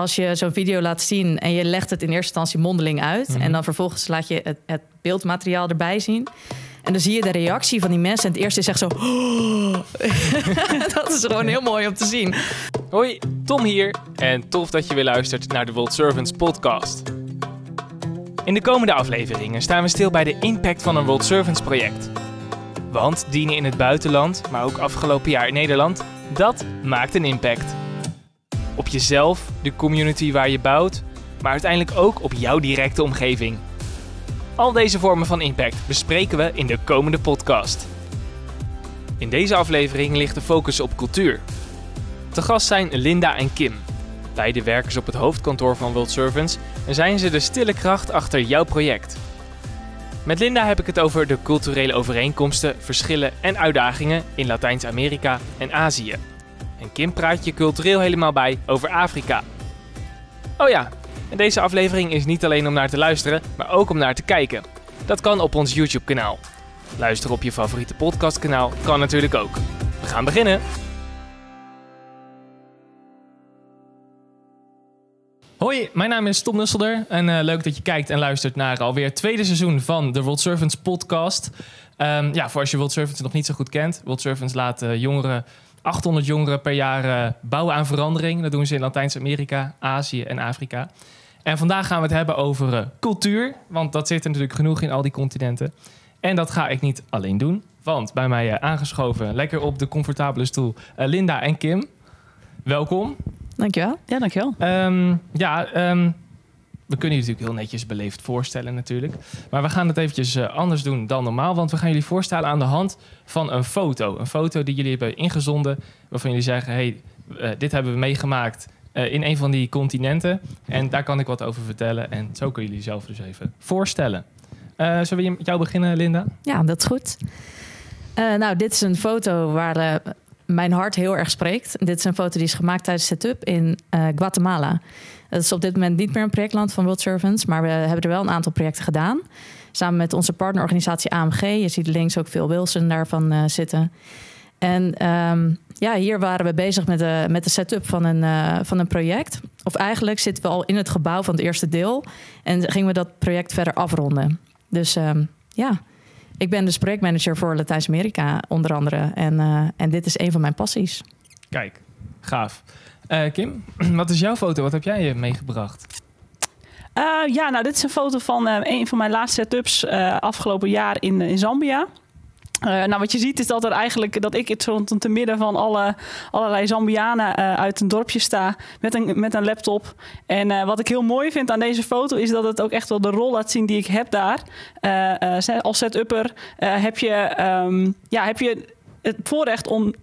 als je zo'n video laat zien en je legt het in eerste instantie mondeling uit. Mhm. En dan vervolgens laat je het, het beeldmateriaal erbij zien. En dan zie je de reactie van die mensen. En het eerste is echt zo. dat is gewoon heel mooi om te zien. Hoi, Tom hier en tof dat je weer luistert naar de World Servants podcast. In de komende afleveringen staan we stil bij de impact van een World Servants project. Want dienen in het buitenland, maar ook afgelopen jaar in Nederland, dat maakt een impact. Op jezelf, de community waar je bouwt, maar uiteindelijk ook op jouw directe omgeving. Al deze vormen van impact bespreken we in de komende podcast. In deze aflevering ligt de focus op cultuur. Te gast zijn Linda en Kim. Beide werkers op het hoofdkantoor van World Servants en zijn ze de stille kracht achter jouw project. Met Linda heb ik het over de culturele overeenkomsten, verschillen en uitdagingen in Latijns-Amerika en Azië. En Kim praat je cultureel helemaal bij over Afrika. Oh ja, en deze aflevering is niet alleen om naar te luisteren, maar ook om naar te kijken. Dat kan op ons YouTube-kanaal. Luisteren op je favoriete podcastkanaal kan natuurlijk ook. We gaan beginnen! Hoi, mijn naam is Tom Nusselder en eh, leuk dat je kijkt en luistert naar alweer het tweede seizoen van de World Servants podcast. Ehm, ja, voor als je World Servants nog niet zo goed kent. World Servants laat eh, jongeren, 800 jongeren per jaar eh, bouwen aan verandering. Dat doen ze in Latijns-Amerika, Azië en Afrika. En vandaag gaan we het hebben over eh, cultuur, want dat zit er natuurlijk genoeg in al die continenten. En dat ga ik niet alleen doen, want bij mij eh, aangeschoven, lekker op de comfortabele stoel, Linda en Kim. Welkom. Dankjewel. Ja, dankjewel. Ehm, ja, ehm, we kunnen je natuurlijk heel netjes beleefd voorstellen natuurlijk. Maar we gaan het eventjes eh, anders doen dan normaal. Want we gaan jullie voorstellen aan de hand van een foto. Een foto die jullie hebben ingezonden. Waarvan jullie zeggen, hey, eh, dit hebben we meegemaakt eh, in een van die continenten. En daar kan ik wat over vertellen. En zo kunnen jullie zelf dus even voorstellen. Eh, zullen we met jou beginnen, Linda? Ja, dat is goed. Nou, dit is een foto waar mijn hart heel erg spreekt. Dit is een foto die is gemaakt tijdens setup in Guatemala. Dat is op dit moment niet meer een projectland van World Servants, maar we hebben er wel een aantal projecten gedaan. Samen met onze partnerorganisatie AMG. Je ziet links ook veel Wilson daarvan eh, zitten. En ehm, ja, hier waren we bezig met de, met de setup van een, eh, van een project. Of eigenlijk zitten we al in het gebouw van het eerste deel. En gingen we dat project verder afronden. Dus ehm, ja, ik ben dus projectmanager voor Latijns-Amerika onder andere. En, eh, en dit is een van mijn passies. Kijk, gaaf. Eh, Kim, wat is jouw foto? Wat heb jij eh, meegebracht? Eh, ja, nou, dit is een foto van een van mijn laatste setups afgelopen jaar in, in Zambia. Nou, wat je ziet is dat er eigenlijk dat ik het te midden van alle, allerlei Zambianen uit een dorpje sta met een, met een laptop. En wat ik heel mooi vind aan deze foto is dat het ook echt wel de rol laat zien die ik heb daar. Als setupper heb, je, ehm, ja, heb je het voorrecht om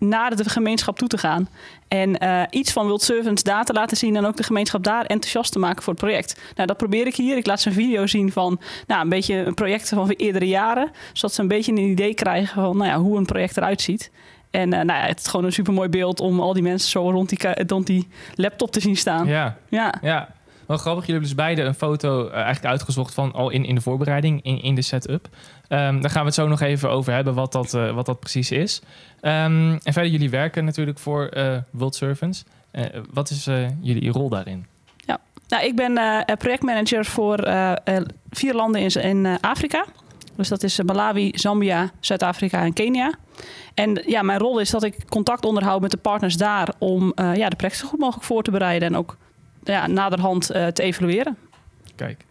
naar de gemeenschap toe te gaan. En eh, iets van World Servants daar te laten zien en ook de gemeenschap daar enthousiast te maken voor het project. Nou, dat probeer ik hier. Ik laat ze een video zien van nou, een beetje een project van eerdere jaren. Zodat ze een beetje een idee krijgen van nou ja, hoe een project eruit ziet. En eh, nou ja, het is gewoon een supermooi beeld om al die mensen zo rond die, rond die laptop te zien staan. Ja. Ja, ja. Wel grappig, jullie hebben dus beide een foto eh, eigenlijk uitgezocht van al in, in de voorbereiding, in, in de setup. Ehm daar gaan we het zo nog even over hebben, wat dat, eh, wat dat precies is. Ehm, en verder, jullie werken natuurlijk voor eh World Servants. Eh, wat is jullie rol daarin? Nou, ik ben projectmanager voor vier landen in, in Afrika. Dus dat is Malawi, Zambia, Zuid-Afrika en Kenia. En ja, mijn rol is dat ik contact onderhoud met de partners daar om ja, de projecten zo goed mogelijk voor te bereiden en ook ja, naderhand te evalueren. Kijk.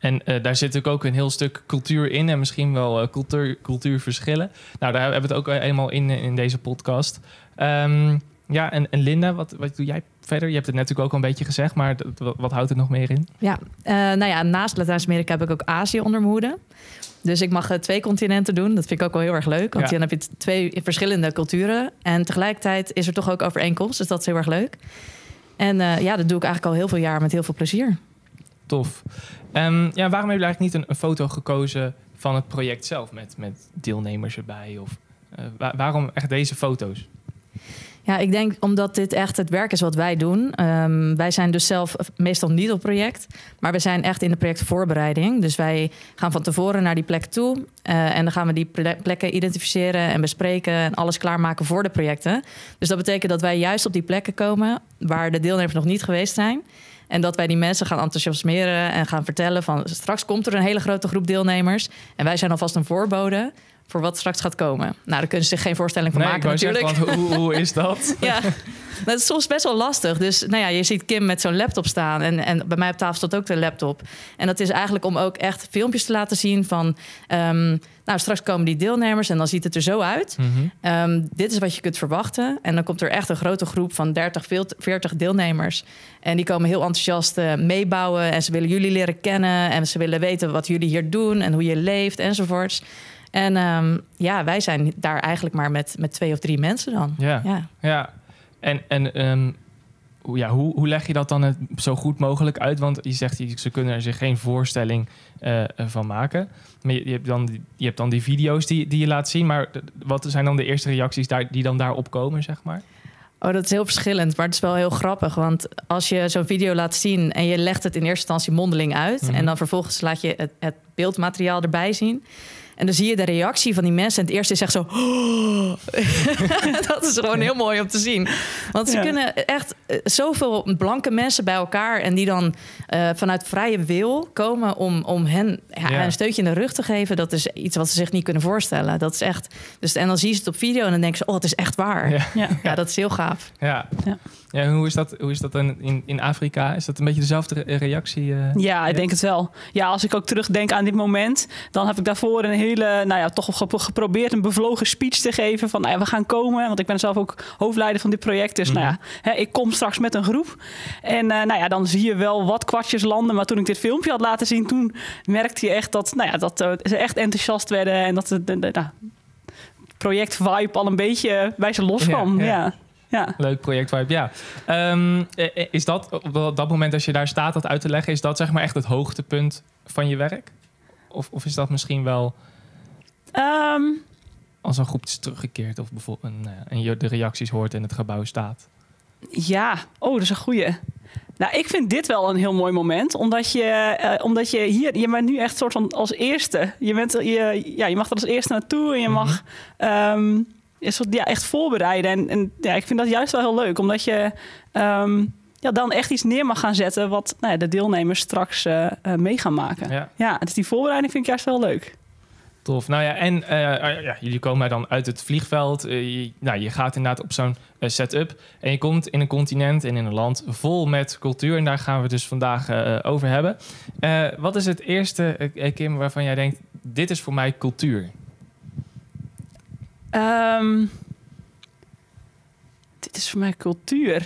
En eh, daar zit ook een heel stuk cultuur in en misschien wel eh, cultuur, cultuurverschillen. Nou, daar hebben we het ook eenmaal in, in deze podcast. Ehm, ja, en, en Linda, wat, wat doe jij verder? Je hebt het natuurlijk ook al een beetje gezegd, maar wat, wat houdt het nog meer in? Ja, eh, nou ja, naast Latijns-Amerika heb ik ook Azië onder mijn hoede. Dus ik mag eh, twee continenten doen. Dat vind ik ook wel heel erg leuk. Want Ja. dan heb je twee verschillende culturen. En tegelijkertijd is er toch ook overeenkomst. Dus dat is heel erg leuk. En eh, ja, dat doe ik eigenlijk al heel veel jaar met heel veel plezier. Tof. Ehm, ja, waarom hebben jullie eigenlijk niet een, foto gekozen van het project zelf met, met deelnemers erbij? Of, eh, wa- waarom echt deze foto's? Ja, ik denk omdat dit echt het werk is wat wij doen. Ehm, wij zijn dus zelf meestal niet op project, maar we zijn echt in de projectvoorbereiding. Dus wij gaan van tevoren naar die plek toe uh, en dan gaan we die plekken identificeren en bespreken en alles klaarmaken voor de projecten. Dus dat betekent dat wij juist op die plekken komen waar de deelnemers nog niet geweest zijn. En dat wij die mensen gaan enthousiasmeren en gaan vertellen van straks komt er een hele grote groep deelnemers. En wij zijn alvast een voorbode voor wat straks gaat komen. Nou, daar kunnen ze zich geen voorstelling van maken natuurlijk. Zeggen, want hoe, hoe is dat? ja, dat is soms best wel lastig. Dus nou ja, je ziet Kim met zo'n laptop staan. En, en bij mij op tafel staat ook de laptop. En dat is eigenlijk om ook echt filmpjes te laten zien van... Um, nou, straks komen die deelnemers en dan ziet het er zo uit. Mhm. um, dit is wat je kunt verwachten. En dan komt er echt een grote groep van 30, 40 deelnemers. En die komen heel enthousiast uh, meebouwen. En ze willen jullie leren kennen. En ze willen weten wat jullie hier doen en hoe je leeft enzovoorts. En um, ja, wij zijn daar eigenlijk maar met, met twee of drie mensen dan. Ja, ja. ja. en, en um, ja, hoe, hoe leg je dat dan het zo goed mogelijk uit? Want je zegt, ze kunnen er zich geen voorstelling uh, van maken. Maar je, je, hebt dan, je hebt dan die video's die, die je laat zien. Maar wat zijn dan de eerste reacties daar, die dan daarop komen, zeg maar? Oh, dat is heel verschillend, maar het is wel heel grappig. Want als je zo'n video laat zien en je legt het in eerste instantie mondeling uit... Mhm. en dan vervolgens laat je het, het beeldmateriaal erbij zien... En dan zie je de reactie van die mensen. En het eerste is echt zo. Oh. dat is gewoon heel mooi om te zien. Want ze kunnen echt eh, zoveel blanke mensen bij elkaar. En die dan uh, vanuit vrije wil komen om, om hen ja, een steutje in de rug te geven. Dat is iets wat ze zich niet kunnen voorstellen. Dat is echt. Dus, en dan zie je het op video en dan denken ze: oh, het is echt waar. Ja, ja. dat is heel gaaf. Ja. Ja, hoe is dat, hoe is dat in, in Afrika? Is dat een beetje dezelfde reactie? Uh, ja, ik denk het wel. Ja, als ik ook terugdenk aan dit moment, dan heb ik daarvoor een hele, nou ja, toch geprobeerd een bevlogen speech te geven van, nou ja, we gaan komen. Want ik ben zelf ook hoofdleider van dit project. Dus nou ja, mhm. hè, ik kom straks met een groep. En uh, nou ja, dan zie je wel wat kwartjes landen. Maar toen ik dit filmpje had laten zien, toen merkte je echt dat, nou ja, dat uh, ze echt enthousiast werden en dat de nou, project vibe al een beetje bij ze loskwam. ja. ja ja. Leuk project vibe, ja. Um, is dat op dat moment als je daar staat dat uit te leggen, is dat zeg maar echt het hoogtepunt van je werk? Of, of is dat misschien wel um, als een groep is teruggekeerd of bijvoorbeeld een, en je de reacties hoort en het gebouw staat? Ja, oh, dat is een goeie. Nou, ik vind dit wel een heel mooi moment. Omdat je, uh, omdat je hier, je bent nu echt soort van als eerste. Je, bent, je, ja, je mag er als eerste naartoe en je mag. um, is ja, echt voorbereiden. En, en ja, ik vind dat juist wel heel leuk, omdat je um, ja, dan echt iets neer mag gaan zetten wat nou ja, de deelnemers straks uh, uh, mee gaan maken. Ja. ja, dus die voorbereiding vind ik juist wel leuk. Tof. Nou ja, en uh, ja, jullie komen dan uit het vliegveld. je, nou, je gaat inderdaad op zo'n setup. En je komt in een continent en in een land vol met cultuur. En daar gaan we het dus vandaag over hebben. wat is het eerste, Kim, waarvan jij denkt: dit is voor mij cultuur? Um, dit is voor mij cultuur.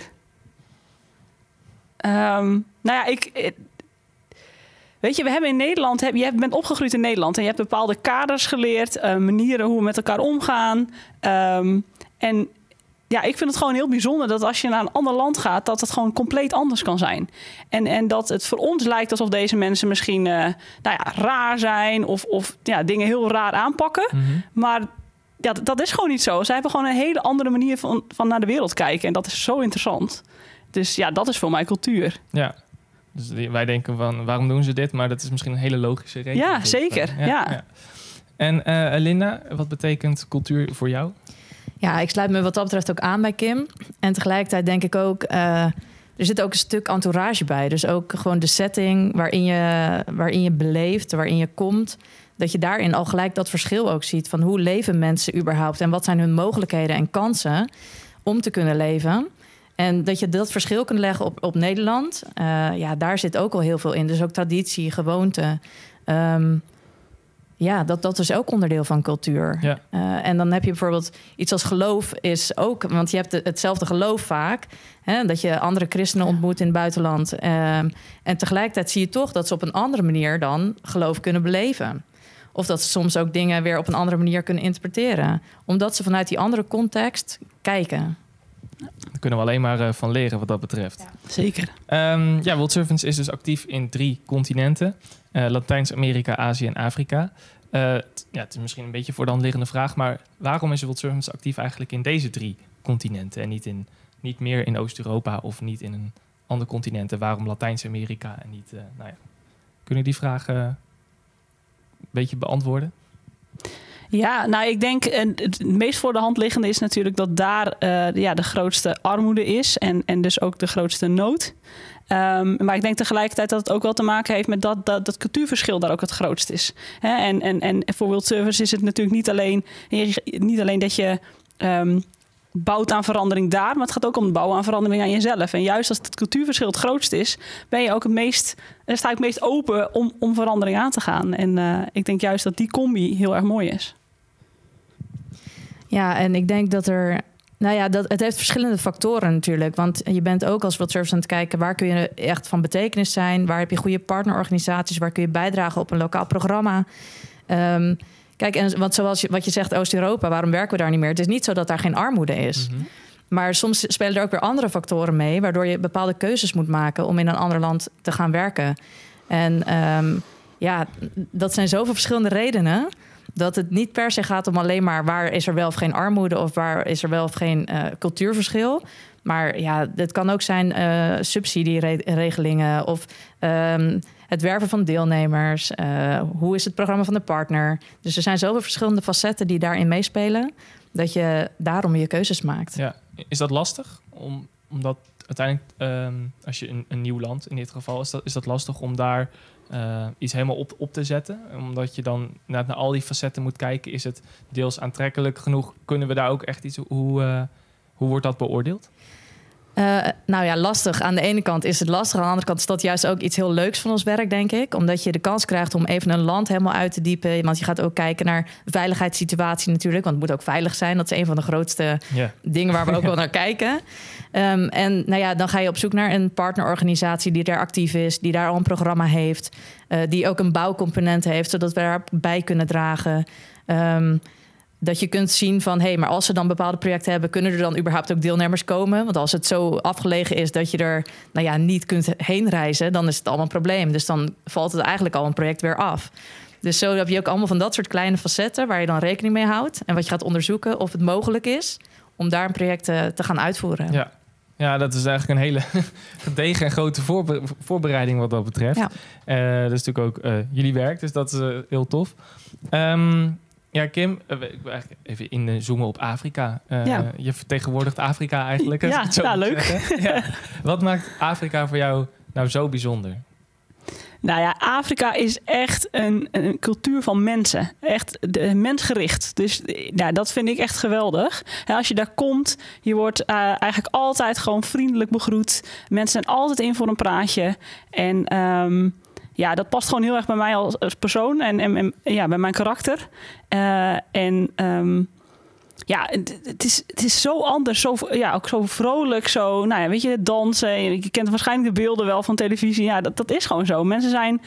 Um, nou ja, ik, Weet je, we hebben in Nederland, heb, je bent opgegroeid in Nederland en je hebt bepaalde kaders geleerd, uh, manieren hoe we met elkaar omgaan. Um, en ja, ik vind het gewoon heel bijzonder dat als je naar een ander land gaat, dat het gewoon compleet anders kan zijn. En, en dat het voor ons lijkt alsof deze mensen misschien uh, nou ja, raar zijn of, of ja, dingen heel raar aanpakken. Mm -hmm. Maar ja, dat is gewoon niet zo. Zij hebben gewoon een hele andere manier van, van naar de wereld kijken. En dat is zo interessant. Dus ja, dat is voor mij cultuur. Ja. Dus wij denken van, waarom doen ze dit? Maar dat is misschien een hele logische reden. Ja, zeker. Ja, ja. En uh, Linda, wat betekent cultuur voor jou? Ja, ik sluit me wat dat betreft ook aan bij Kim. En tegelijkertijd denk ik ook... Uh, er zit ook een stuk entourage bij. Dus ook gewoon de setting waarin je, waarin je beleeft, waarin je komt dat je daarin al gelijk dat verschil ook ziet van hoe leven mensen überhaupt en wat zijn hun mogelijkheden en kansen om te kunnen leven. En dat je dat verschil kunt leggen op, op Nederland, uh, ja, daar zit ook al heel veel in. Dus ook traditie, gewoonte. Um, ja, dat, dat is ook onderdeel van cultuur. Ja. Uh, en dan heb je bijvoorbeeld iets als geloof is ook... want je hebt hetzelfde geloof vaak. Hè, dat je andere christenen ontmoet in het buitenland. Uh, en tegelijkertijd zie je toch dat ze op een andere manier dan geloof kunnen beleven. Of dat ze soms ook dingen weer op een andere manier kunnen interpreteren. Omdat ze vanuit die andere context kijken. Daar kunnen we alleen maar uh, van leren wat dat betreft. Ja, zeker. Um, ja, World Servants is dus actief in drie continenten. Uh, Latijns-Amerika, Azië en Afrika. Uh, ja, het is misschien een beetje voor de hand liggende vraag, maar waarom is World Servants actief eigenlijk in deze drie continenten en niet, in, niet meer in Oost-Europa of niet in een ander continent. En waarom Latijns-Amerika en niet... Uh, nou ja. Kunnen die vragen beetje beantwoorden? Ja, nou ik denk het meest voor de hand liggende is natuurlijk dat daar uh, ja, de grootste armoede is en, en dus ook de grootste nood. Um, maar ik denk tegelijkertijd dat het ook wel te maken heeft met dat dat, dat cultuurverschil daar ook het grootst is. En, en, en voor World Service is het natuurlijk niet alleen, niet alleen dat je um, bouwt aan verandering daar, maar het gaat ook om het bouwen aan verandering aan jezelf. En juist als het cultuurverschil het grootst is, ben je ook het meest, sta ik het meest open om, om verandering aan te gaan. En uh, ik denk juist dat die combi heel erg mooi is. Ja, en ik denk dat er. Nou ja, dat, het heeft verschillende factoren natuurlijk. Want je bent ook als World Service aan het kijken... waar kun je echt van betekenis zijn? Waar heb je goede partnerorganisaties? Waar kun je bijdragen op een lokaal programma? Um, kijk, en want zoals je, wat je zegt, Oost-Europa... waarom werken we daar niet meer? Het is niet zo dat daar geen armoede is. Mm -hmm. Maar soms spelen er ook weer andere factoren mee... waardoor je bepaalde keuzes moet maken... om in een ander land te gaan werken. En um, ja, dat zijn zoveel verschillende redenen dat het niet per se gaat om alleen maar waar is er wel of geen armoede of waar is er wel of geen uh, cultuurverschil. Maar ja, het kan ook zijn uh, subsidieregelingen of um, het werven van deelnemers. Uh, hoe is het programma van de partner? Dus er zijn zoveel verschillende facetten die daarin meespelen, dat je daarom je keuzes maakt. Ja, is dat lastig? Om, omdat uiteindelijk, um, als je een, een nieuw land in dit geval, is dat, is dat lastig om daar uh, iets helemaal op, op te zetten. Omdat je dan naar, naar al die facetten moet kijken. Is het deels aantrekkelijk genoeg? Kunnen we daar ook echt iets... Hoe, uh, hoe wordt dat beoordeeld? Uh, nou ja, lastig. Aan de ene kant is het lastig. Aan de andere kant is dat juist ook iets heel leuks van ons werk, denk ik. Omdat je de kans krijgt om even een land helemaal uit te diepen. Want je gaat ook kijken naar veiligheidssituatie natuurlijk. Want het moet ook veilig zijn. Dat is een van de grootste yeah. dingen waar we ook wel naar kijken. Um, en nou ja, dan ga je op zoek naar een partnerorganisatie die daar actief is. Die daar al een programma heeft. Uh, die ook een bouwcomponent heeft, zodat we daarbij kunnen dragen. Um, dat je kunt zien van hé, hey, maar als ze dan bepaalde projecten hebben, kunnen er dan überhaupt ook deelnemers komen? Want als het zo afgelegen is dat je er nou ja, niet kunt heen reizen, dan is het allemaal een probleem. Dus dan valt het eigenlijk al een project weer af. Dus zo heb je ook allemaal van dat soort kleine facetten waar je dan rekening mee houdt. En wat je gaat onderzoeken of het mogelijk is om daar een project te gaan uitvoeren. Ja. Ja, dat is eigenlijk een hele gedegen en grote voorbereiding wat dat betreft. Ja. Uh, dat is natuurlijk ook uh, jullie werk, dus dat is uh, heel tof. Um, ja, Kim, uh, even inzoomen op Afrika. Uh, ja. Je vertegenwoordigt Afrika eigenlijk. Ja, zo leuk. ja. Wat maakt Afrika voor jou nou zo bijzonder? Nou ja, Afrika is echt een, een cultuur van mensen. Echt de, mensgericht. Dus ja, dat vind ik echt geweldig. En als je daar komt, je wordt uh, eigenlijk altijd gewoon vriendelijk begroet. Mensen zijn altijd in voor een praatje. En um, ja, dat past gewoon heel erg bij mij als, persoon en, en, ja, bij mijn karakter. Uh, en um, ja, het is, het is zo anders, zo, ja, ook zo vrolijk, zo, nou ja, weet je, dansen. Je kent waarschijnlijk de beelden wel van televisie. Ja, dat, dat is gewoon zo. Mensen zijn,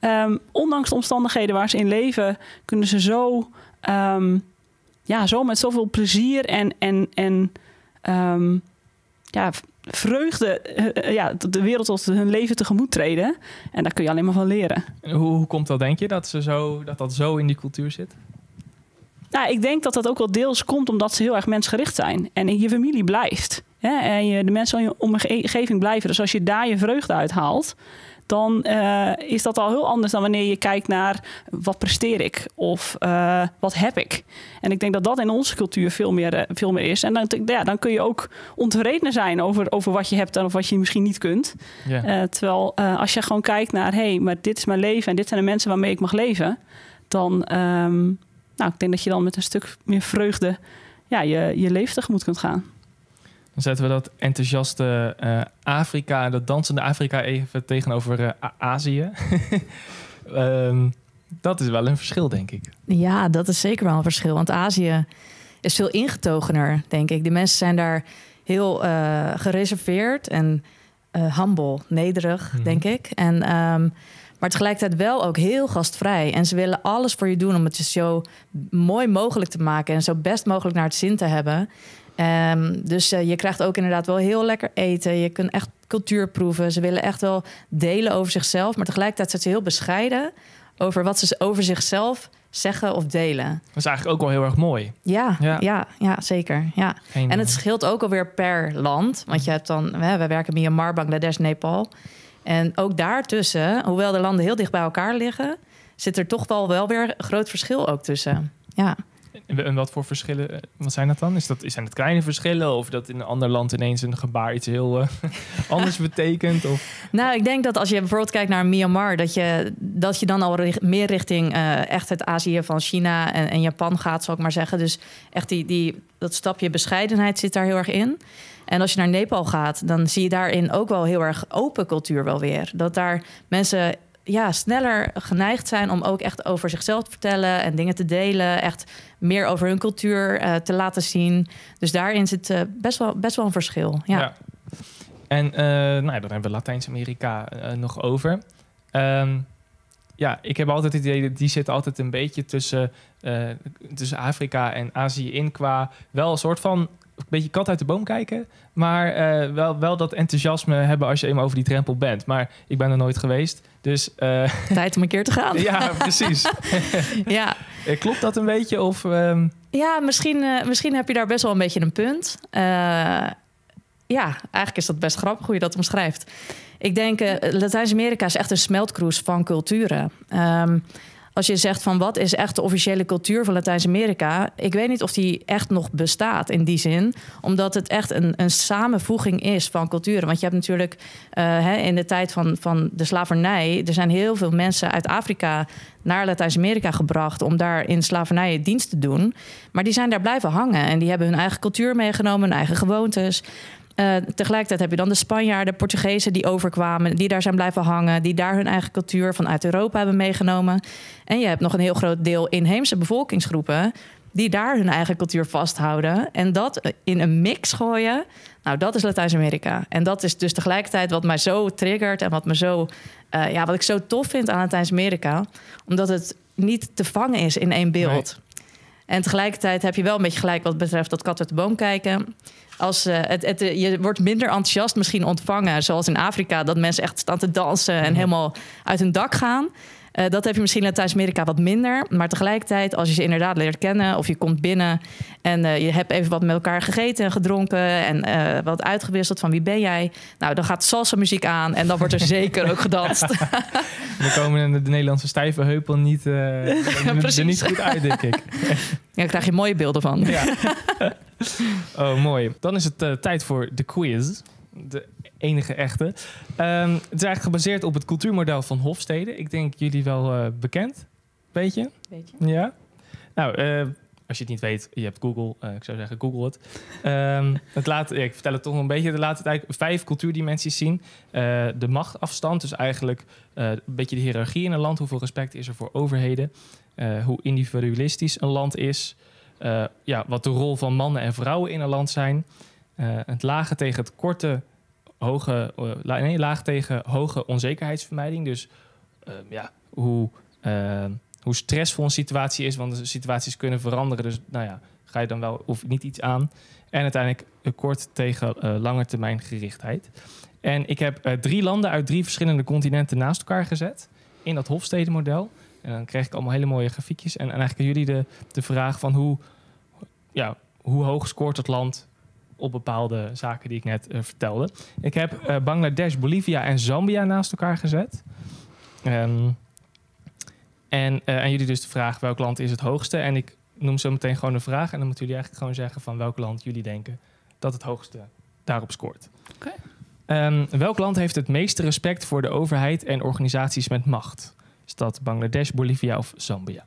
um, ondanks de omstandigheden waar ze in leven, kunnen ze zo, um, ja, zo met zoveel plezier en, en, en ja, vreugde uh, ja, de wereld tot hun leven tegemoet treden. En daar kun je alleen maar van leren. En hoe, hoe komt dat, denk je, dat, ze zo, dat dat zo in die cultuur zit? Nou, ik denk dat dat ook wel deels komt omdat ze heel erg mensgericht zijn. En in je familie blijft. Hè? En je, de mensen in je omgeving blijven. Dus als je daar je vreugde uithaalt, dan uh, is dat al heel anders dan wanneer je kijkt naar wat presteer ik of uh, wat heb ik. En ik denk dat dat in onze cultuur veel meer, uh, veel meer is. En dan, ja, dan kun je ook ontevreden zijn over, over wat je hebt en of wat je misschien niet kunt. Yeah. terwijl als je gewoon kijkt naar, hé, hey, maar dit is mijn leven en dit zijn de mensen waarmee ik mag leven, dan, um, nou, ik denk dat je dan met een stuk meer vreugde ja, je, je leven tegemoet kunt gaan. Dan zetten we dat enthousiaste uh, Afrika, dat dansende Afrika even tegenover uh, Azië. um, dat is wel een verschil, denk ik. Ja, dat is zeker wel een verschil. Want Azië is veel ingetogener, denk ik. De mensen zijn daar heel uh, gereserveerd en humble, nederig, mm -hmm. denk ik. En, um, maar tegelijkertijd wel ook heel gastvrij. En ze willen alles voor je doen om het je zo mooi mogelijk te maken en zo best mogelijk naar het zin te hebben. Um, dus uh, je krijgt ook inderdaad wel heel lekker eten. Je kunt echt cultuur proeven. Ze willen echt wel delen over zichzelf. Maar tegelijkertijd zijn ze heel bescheiden over wat ze over zichzelf zeggen of delen. Dat is eigenlijk ook wel heel erg mooi. Ja, Ja. ja. ja, zeker. Ja. Geen, En het eh, scheelt ook alweer per land. Want je hebt dan, hè, we werken Myanmar, Bangladesh, Nepal. En ook daartussen, hoewel de landen heel dicht bij elkaar liggen, zit er toch wel, wel weer een groot verschil ook tussen. Ja. En wat voor verschillen, eh, wat zijn dat dan? Is dat, zijn het kleine verschillen of dat in een ander land ineens een gebaar iets heel eh, anders betekent? Of, Nou, ik denk dat als je bijvoorbeeld kijkt naar Myanmar, dat je, dat je dan al meer richting eh, echt het Azië van China en, en Japan gaat, zal ik maar zeggen. Dus echt die, die, dat stapje bescheidenheid zit daar heel erg in. En als je naar Nepal gaat, dan zie je daarin ook wel heel erg open cultuur wel weer. Dat daar mensen ja, sneller geneigd zijn om ook echt over zichzelf te vertellen en dingen te delen. Echt meer over hun cultuur eh, te laten zien. Dus daarin zit eh, best, wel, best wel een verschil. Ja. En eh, nou, ja, dan hebben we Latijns-Amerika nog over. Ehm, ja, ik heb altijd het idee dat die zit altijd een beetje tussen, tussen Afrika en Azië in qua wel een soort van een beetje kat uit de boom kijken, maar eh, wel, wel dat enthousiasme hebben als je eenmaal over die drempel bent. Maar ik ben er nooit geweest, dus eh, Tijd om een keer te gaan. ja, precies. ja. Eh, Klopt dat een beetje? Of, ehm, Ja, misschien, misschien heb je daar best wel een beetje een punt. Ja, eigenlijk is dat best grappig hoe je dat omschrijft. Ik denk, Latijns-Amerika is echt een smeltkroes van culturen. Ehm, als je zegt van wat is echt de officiële cultuur van Latijns-Amerika, ik weet niet of die echt nog bestaat in die zin, omdat het echt een, een samenvoeging is van culturen. Want je hebt natuurlijk eh, hè, in de tijd van, van de slavernij, er zijn heel veel mensen uit Afrika naar Latijns-Amerika gebracht om daar in slavernij dienst te doen. Maar die zijn daar blijven hangen en die hebben hun eigen cultuur meegenomen, hun eigen gewoontes. Eh, tegelijkertijd heb je dan de Spanjaarden, Portugezen die overkwamen, die daar zijn blijven hangen, die daar hun eigen cultuur vanuit Europa hebben meegenomen. En je hebt nog een heel groot deel inheemse bevolkingsgroepen die daar hun eigen cultuur vasthouden en dat in een mix gooien. Nou, dat is Latijns-Amerika. En dat is dus tegelijkertijd wat mij zo triggert en wat me zo, eh, ja, wat ik zo tof vind aan Latijns-Amerika, omdat het niet te vangen is in één beeld. En tegelijkertijd heb je wel een beetje gelijk wat betreft dat kat uit de boom kijken. Als, eh, het, het, je wordt minder enthousiast misschien ontvangen, zoals in Afrika, dat mensen echt staan te dansen en Mhm. helemaal uit hun dak gaan. Eh, dat heb je misschien in Latijns-Amerika wat minder. Maar tegelijkertijd, als je ze inderdaad leert kennen of je komt binnen en eh, je hebt even wat met elkaar gegeten en gedronken en eh, wat uitgewisseld van wie ben jij, nou dan gaat salsa muziek aan en dan wordt er zeker ook gedanst. dan komen de Nederlandse stijve heupel niet, er niet goed uit, denk ik. Ja, daar krijg je mooie beelden van. Ja. oh, mooi. Dan is het tijd voor de quiz. De enige echte. Ehm, het is eigenlijk gebaseerd op het cultuurmodel van Hofstede. Ik denk jullie wel eh, bekend. Weet je? Weet je? Ja. Nou, eh, als je het niet weet, je hebt Google. Eh, ik zou zeggen, Google het. Ehm, het laat, ja, ik vertel het toch nog een beetje. Het laat het eigenlijk vijf cultuurdimensies zien. De machtafstand, dus eigenlijk een beetje de hiërarchie in een land. Hoeveel respect is er voor overheden? Hoe individualistisch een land is. Ja, wat de rol van mannen en vrouwen in een land zijn. Het lage tegen het korte, hoge, eh, laag tegen hoge onzekerheidsvermijding. Dus eh, ja, hoe, eh, hoe stressvol een situatie is, want de situaties kunnen veranderen. Dus nou ja, ga je dan wel of niet iets aan. En uiteindelijk kort tegen eh lange termijn gerichtheid. En ik heb eh, drie landen uit drie verschillende continenten naast elkaar gezet in dat Hofstede-model. En dan kreeg ik allemaal hele mooie grafiekjes. En, en eigenlijk jullie de, de vraag van hoe, ja, hoe hoog scoort het land op bepaalde zaken die ik net eh, vertelde. Ik heb eh, Bangladesh, Bolivia en Zambia naast elkaar gezet. Ehm, en eh, aan jullie dus de vraag welk land is het hoogste. En ik noem zo meteen gewoon een vraag. En dan moeten jullie eigenlijk gewoon zeggen van welk land jullie denken dat het hoogste daarop scoort. Oké. Ehm, welk land heeft het meeste respect voor de overheid en organisaties met macht? Is dat Bangladesh, Bolivia of Zambia?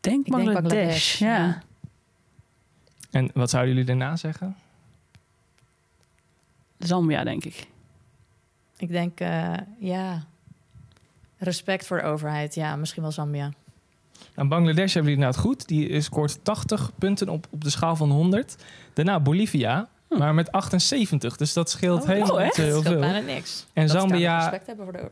Denk Ik denk Bangladesh. Bangladesh, ja. ja. En wat zouden jullie daarna zeggen? Zambia, denk ik. Ik denk, eh, ja, respect voor de overheid. Ja, misschien wel Zambia. Nou, Bangladesh hebben jullie inderdaad goed. Die scoort 80 punten op, op de schaal van 100. Daarna Bolivia, Hm. maar met 78. Dus dat scheelt Oh, helemaal oh, niet zo heel Dat scheelt veel. bijna niks. En Dat Zambia... respect hebben voor de.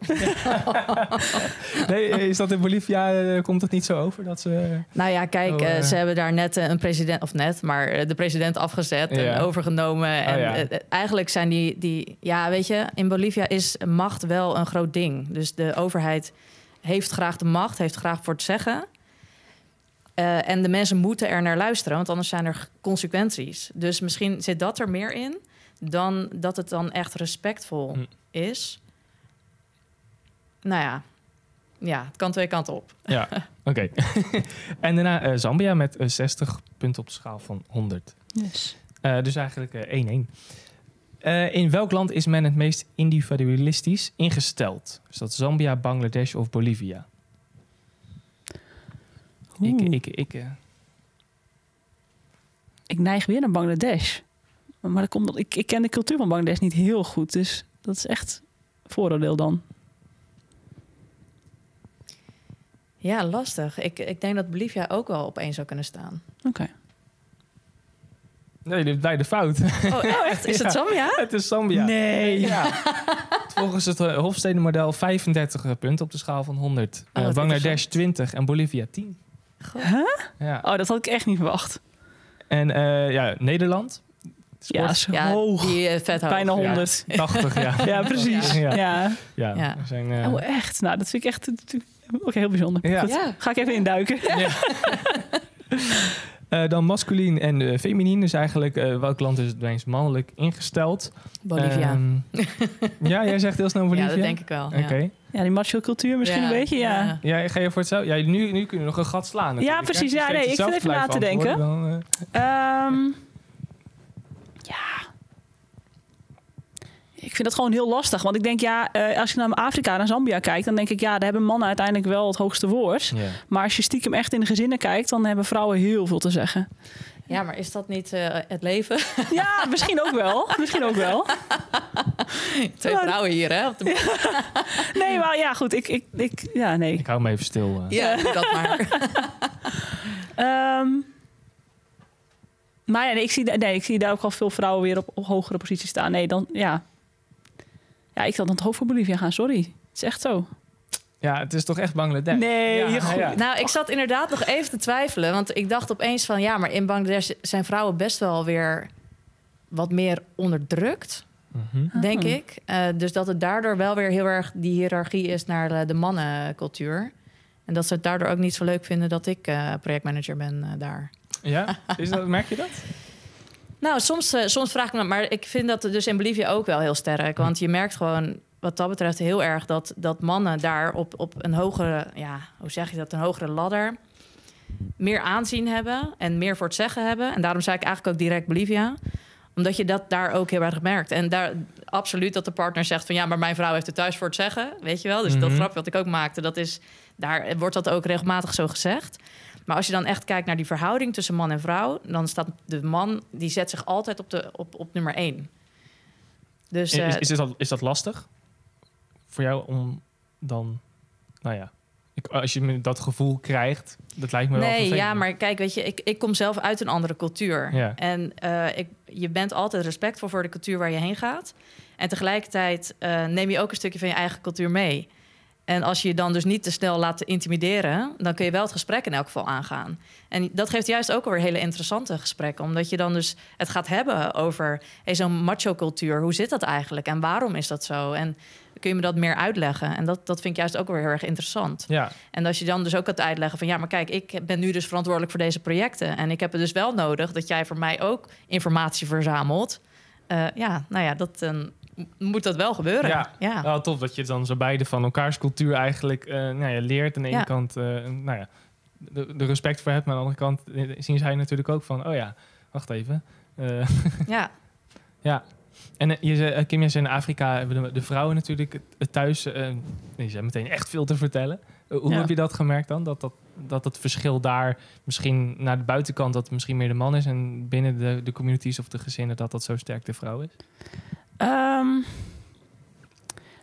Nee, is dat in Bolivia, eh, komt het niet zo over? Dat ze... Nou ja, kijk, Oh, eh, eh. ze hebben daar net eh, een president, of net, maar eh, de president afgezet Ja. en overgenomen. En ja. eh, eh, eigenlijk zijn die, die, ja, weet je, in Bolivia is macht wel een groot ding. Dus de overheid heeft graag de macht, heeft graag voor het zeggen. Eh, en de mensen moeten er naar luisteren, want anders zijn er consequenties. Dus misschien zit dat er meer in dan dat het dan echt respectvol Hm. is. Nou ja, ja, het kan twee kanten op. Ja, oké. en daarna eh, Zambia met eh, 60 punten op de schaal van 100. Yes. Eh, dus eigenlijk eh, 1-1. Eh, in welk land is men het meest individualistisch ingesteld? Is dat Zambia, Bangladesh of Bolivia? Ik, ik, ik, eh, Ik neig weer naar Bangladesh. Maar dat komt, omdat- ik, ik ken de cultuur van Bangladesh niet heel goed. Dus dat is echt vooroordeel dan. Ja, lastig. Ik, ik denk dat Bolivia ook wel op één zou kunnen staan. Oké. nee, dit beide fout. Oh, echt? Is Ja. het Zambia? het is Zambia. Nee. Ja. Volgens het eh, Hofstede-model 35 punten op de schaal van 100. Oh, Eh, wat Bangladesh interessant. 20 en Bolivia 10. Goh. Ja. Oh, dat had ik echt niet verwacht. En eh, ja, Nederland? Ja, Sport, zo Ja, hoog. die eh, vet hoog. Bijna Ja. 100. 80, ja. Ja, precies. Ja. Ja. Ja, Ja. zijn, eh, Oh, echt? Nou, dat vind ik echt oké, heel bijzonder. Ja. Goed. Ja. Ga ik even induiken. eh, dan masculien en eh, feminien. Dus eigenlijk, eh, welk land is het meest mannelijk ingesteld? Bolivia. Ehm, ja, jij zegt heel snel Bolivia? ja, dat denk ik wel. Oké. Ja. Ja, die macho cultuur misschien Ja, een beetje, ja. Ja, ga je voor hetzelfde? Ja, nu, nu kun je nog een gat slaan. natuurlijk, hè? precies. Je Ja, nee, ik zit even na te Dan, eh, Ehm, ja. Ik vind dat gewoon heel lastig. Want ik denk, ja, eh, als je naar Afrika, naar Zambia kijkt... dan denk ik, ja, daar hebben mannen uiteindelijk wel het hoogste woord. Maar als je stiekem echt in de gezinnen kijkt... dan hebben vrouwen heel veel te zeggen. ja, maar is dat niet eh, het leven? Ja, misschien ook wel. Misschien ook wel. Twee vrouwen hier, hè? Op de... Nee, maar ja, goed. Ik, ik, ik, ja, nee. Ik hou me even stil. eh. Ja, doe dat maar. Ehm, maar ja, nee, ik zie, nee, ik zie daar ook al veel vrouwen weer op, op hogere posities staan. Nee, dan ja. Ja, ik zal dan toch voor Bolivia gaan, sorry. Het is echt zo. Ja, het is toch echt Bangladesh? Nee, ja, je goed. ja. Nou, ik zat inderdaad nog even te twijfelen. Want ik dacht opeens van... ja, maar in Bangladesh zijn vrouwen best wel weer... wat meer onderdrukt, Mhm. denk Ah. ik. Eh, dus dat het daardoor wel weer heel erg die hiërarchie is naar de mannencultuur. En dat ze het daardoor ook niet zo leuk vinden dat ik eh, projectmanager ben eh, daar. Ja? Is dat, merk je dat? Nou, soms, eh, soms vraag ik me, maar ik vind dat dus in Bolivia ook wel heel sterk. Want je merkt gewoon wat dat betreft heel erg dat, dat mannen daar op, op een hogere, ja, hoe zeg je dat, een hogere ladder meer aanzien hebben en meer voor het zeggen hebben. En daarom zei ik eigenlijk ook direct Bolivia omdat je dat daar ook heel erg merkt. En daar absoluut dat de partner zegt van ja, maar mijn vrouw heeft het thuis voor het zeggen. Weet je wel? Dus dat Mhm. grapje wat ik ook maakte, dat is daar wordt dat ook regelmatig zo gezegd. Maar als je dan echt kijkt naar die verhouding tussen man en vrouw, dan staat de man die zet zich altijd op, de, op, op nummer één. Dus Is, eh, is, dat, is dat lastig voor jou om dan, nou ja, ik, als je dat gevoel krijgt, dat lijkt me wel nee, ja, maar kijk, weet je, ik, ik kom zelf uit een andere cultuur. Ja. En eh, ik, je bent altijd respectvol voor de cultuur waar je heen gaat. En tegelijkertijd eh, neem je ook een stukje van je eigen cultuur mee. En als je je dan dus niet te snel laat intimideren, dan kun je wel het gesprek in elk geval aangaan. En dat geeft juist ook alweer hele interessante gesprekken, omdat je dan dus het gaat hebben over hey, zo'n macho-cultuur. Hoe zit dat eigenlijk en waarom is dat zo? En kun je me dat meer uitleggen? En dat, dat vind ik juist ook weer heel erg interessant. Ja, En als je dan dus ook gaat uitleggen van ja, maar kijk, ik ben nu dus verantwoordelijk voor deze projecten. En ik heb het dus wel nodig dat jij voor mij ook informatie verzamelt. Eh, ja, nou ja, dat dan moet dat wel gebeuren. Ja. ja. wel tof dat je dan zo beide van elkaars cultuur eigenlijk eh, nou ja, leert. Aan de ene kant, eh, nou ja, de, de respect voor hebt, maar aan de andere kant eh, zien zij natuurlijk ook van, oh ja, wacht even. Ja. ja. En je zei, Kim, jij zei in Afrika hebben de, de vrouwen natuurlijk thuis, die zijn meteen echt veel te vertellen. Hoe heb je dat gemerkt dan? Dat, dat, dat het verschil daar misschien naar de buitenkant dat het misschien meer de man is en binnen de, de communities of de gezinnen dat dat zo sterk de vrouw is? Ehm,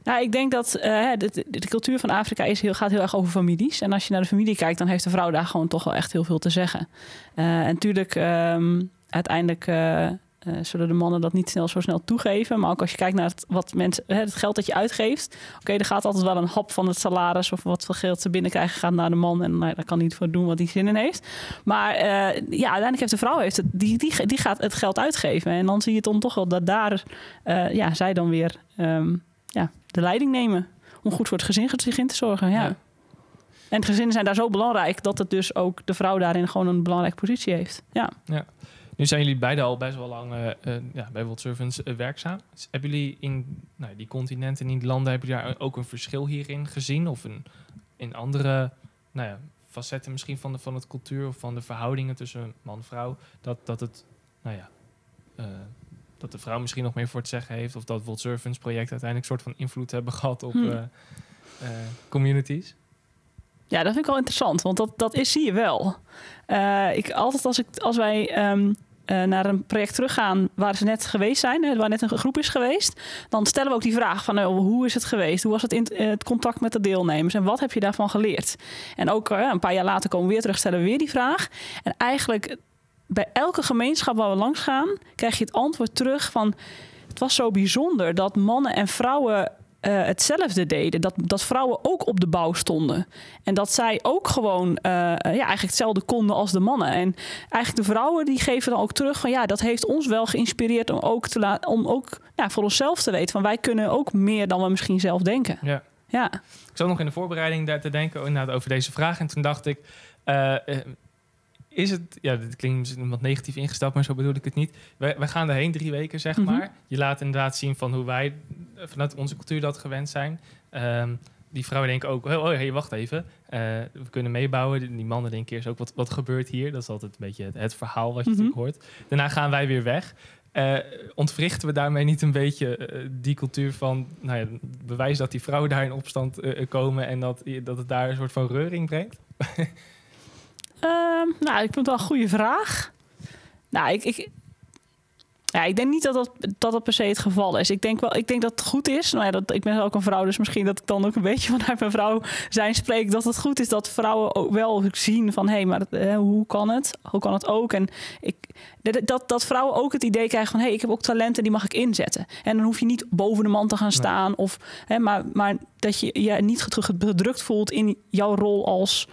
nou, ik denk dat eh, de, cultuur van Afrika is heel, gaat heel erg over families. En als je naar de familie kijkt, dan heeft de vrouw daar gewoon toch wel echt heel veel te zeggen. Eh, en natuurlijk, ehm, uiteindelijk eh, eh, zullen de mannen dat niet snel, zo snel toegeven. Maar ook als je kijkt naar het, wat mensen, hè, het geld dat je uitgeeft. Oké, er gaat altijd wel een hap van het salaris of wat voor geld ze binnenkrijgen gaat naar de man. En nou, ja, daar kan hij niet voor doen wat hij zin in heeft. Maar eh, ja, uiteindelijk heeft de vrouw heeft het, die, die, die gaat het geld uitgeven. En dan zie je dan toch wel dat daar eh, ja, zij dan weer ehm, ja, de leiding nemen. Om goed voor het gezin, gezin te zorgen. Ja. Ja. En gezinnen zijn daar zo belangrijk dat het dus ook de vrouw daarin gewoon een belangrijke positie heeft. Ja. Nu zijn jullie beide al best wel lang eh, eh, ja, bij World Servants eh, werkzaam. Dus hebben jullie in nou, die continenten, in die landen, hebben jullie daar ook een verschil hierin gezien? Of een, in andere nou ja, facetten misschien van, de, van het cultuur of van de verhoudingen tussen man en vrouw? Dat, dat het, nou ja, dat de vrouw misschien nog meer voor het zeggen heeft. Of dat World Servants project uiteindelijk een soort van invloed hebben gehad op Hm. eh, eh, communities? Ja, dat vind ik wel interessant, want dat, dat is, zie je wel. Ik, altijd als, ik, als wij ehm, eh, naar een project teruggaan waar ze net geweest zijn, waar net een groep is geweest, dan stellen we ook die vraag van eh, hoe is het geweest? Hoe was het, in, eh, het contact met de deelnemers en wat heb je daarvan geleerd? En ook een paar jaar later komen we weer terug, stellen we weer die vraag. En eigenlijk bij elke gemeenschap waar we langs gaan, krijg je het antwoord terug van het was zo bijzonder dat mannen en vrouwen eh, hetzelfde deden. Dat, dat vrouwen ook op de bouw stonden. En dat zij ook gewoon eh, ja, eigenlijk hetzelfde konden als de mannen. En eigenlijk de vrouwen die geven dan ook terug van ja, dat heeft ons wel geïnspireerd om ook, te la- om ook ja, voor onszelf te weten. Van wij kunnen ook meer dan we misschien zelf denken. Ja. Ja, Ik zat nog in de voorbereiding daar te denken over deze vraag. En toen dacht ik, eh, is het... Ja, dit klinkt misschien wat negatief ingesteld, maar zo bedoel ik het niet. Wij, wij gaan erheen drie weken, zeg Mhm. maar. Je laat inderdaad zien van hoe wij eh, vanuit onze cultuur dat gewend zijn. Ehm, die vrouwen denken ook, oh, oh hey, wacht even. eh, we kunnen meebouwen. Die mannen denken eerst ook, wat, wat gebeurt hier? Dat is altijd een beetje het, het verhaal wat je Mhm. natuurlijk hoort. Daarna gaan wij weer weg. Eh, ontwrichten we daarmee niet een beetje die cultuur van nou ja, bewijs dat die vrouwen daar in opstand komen en dat, dat het daar een soort van reuring brengt? Ehm, nou, ik vind het wel een goede vraag. Nou, ik, ik, ja, ik denk niet dat dat, dat dat per se het geval is. Ik denk, wel, ik denk dat het goed is. Nou ja, dat, ik ben ook een vrouw, dus misschien dat ik dan ook een beetje vanuit mijn vrouw zijn spreek. Dat het goed is dat vrouwen ook wel zien van... hé, hey, maar dat, eh, hoe kan het? Hoe kan het ook? En ik, dat, dat, dat vrouwen ook het idee krijgen van... hé, hey, ik heb ook talenten, die mag ik inzetten. En dan hoef je niet boven de man te gaan staan. Of, hè, maar, maar dat je je niet gedrukt voelt in jouw rol als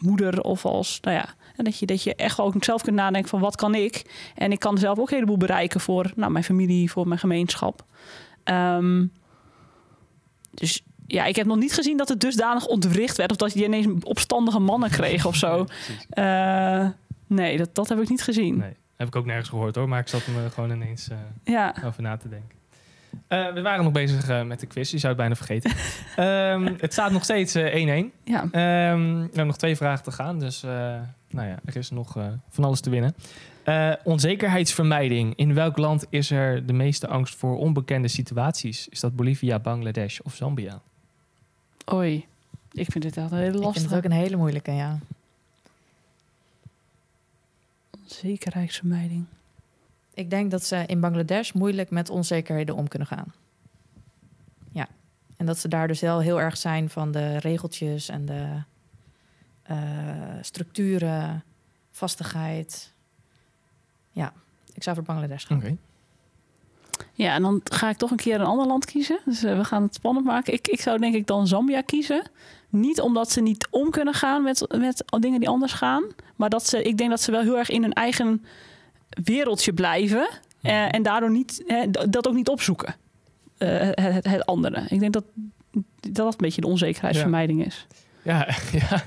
moeder of als, nou ja, en dat je, dat je echt ook zelf kunt nadenken van wat kan ik? En ik kan zelf ook een heleboel bereiken voor nou, mijn familie, voor mijn gemeenschap. Ehm, dus ja, ik heb nog niet gezien dat het dusdanig ontwricht werd of dat je ineens opstandige mannen kreeg of zo. Eh, nee, dat, dat heb ik niet gezien. Nee, heb ik ook nergens gehoord hoor, maar ik zat me gewoon ineens eh, Ja, over na te denken. Eh, we waren nog bezig eh, met de quiz, je zou het bijna vergeten. Ehm, het staat nog steeds eh, 1-1. ja. Ehm, we hebben nog twee vragen te gaan, dus eh, nou ja, er is nog eh, van alles te winnen. Eh, onzekerheidsvermijding. In welk land is er de meeste angst voor onbekende situaties? Is dat Bolivia, Bangladesh of Zambia? Oei. Ik vind dit echt een hele Ik vind het ook een hele moeilijke, ja. Zekerheidsvermijding. Ik denk dat ze in Bangladesh moeilijk met onzekerheden om kunnen gaan. Ja. En dat ze daar dus wel heel erg zijn van de regeltjes en de eh, structuren, vastigheid. Ja, ik zou voor Bangladesh gaan. Oké. Ja, en dan ga ik toch een keer een ander land kiezen. Dus eh, we gaan het spannend maken. Ik, ik zou denk ik dan Zambia kiezen. Niet omdat ze niet om kunnen gaan met, met dingen die anders gaan. Maar dat ze, ik denk dat ze wel heel erg in hun eigen wereldje blijven. eh, en daardoor niet, hè, d- dat ook niet opzoeken. eh, het, het, het andere. Ik denk dat dat dat een beetje de onzekerheidsvermijding is. Ja, ja,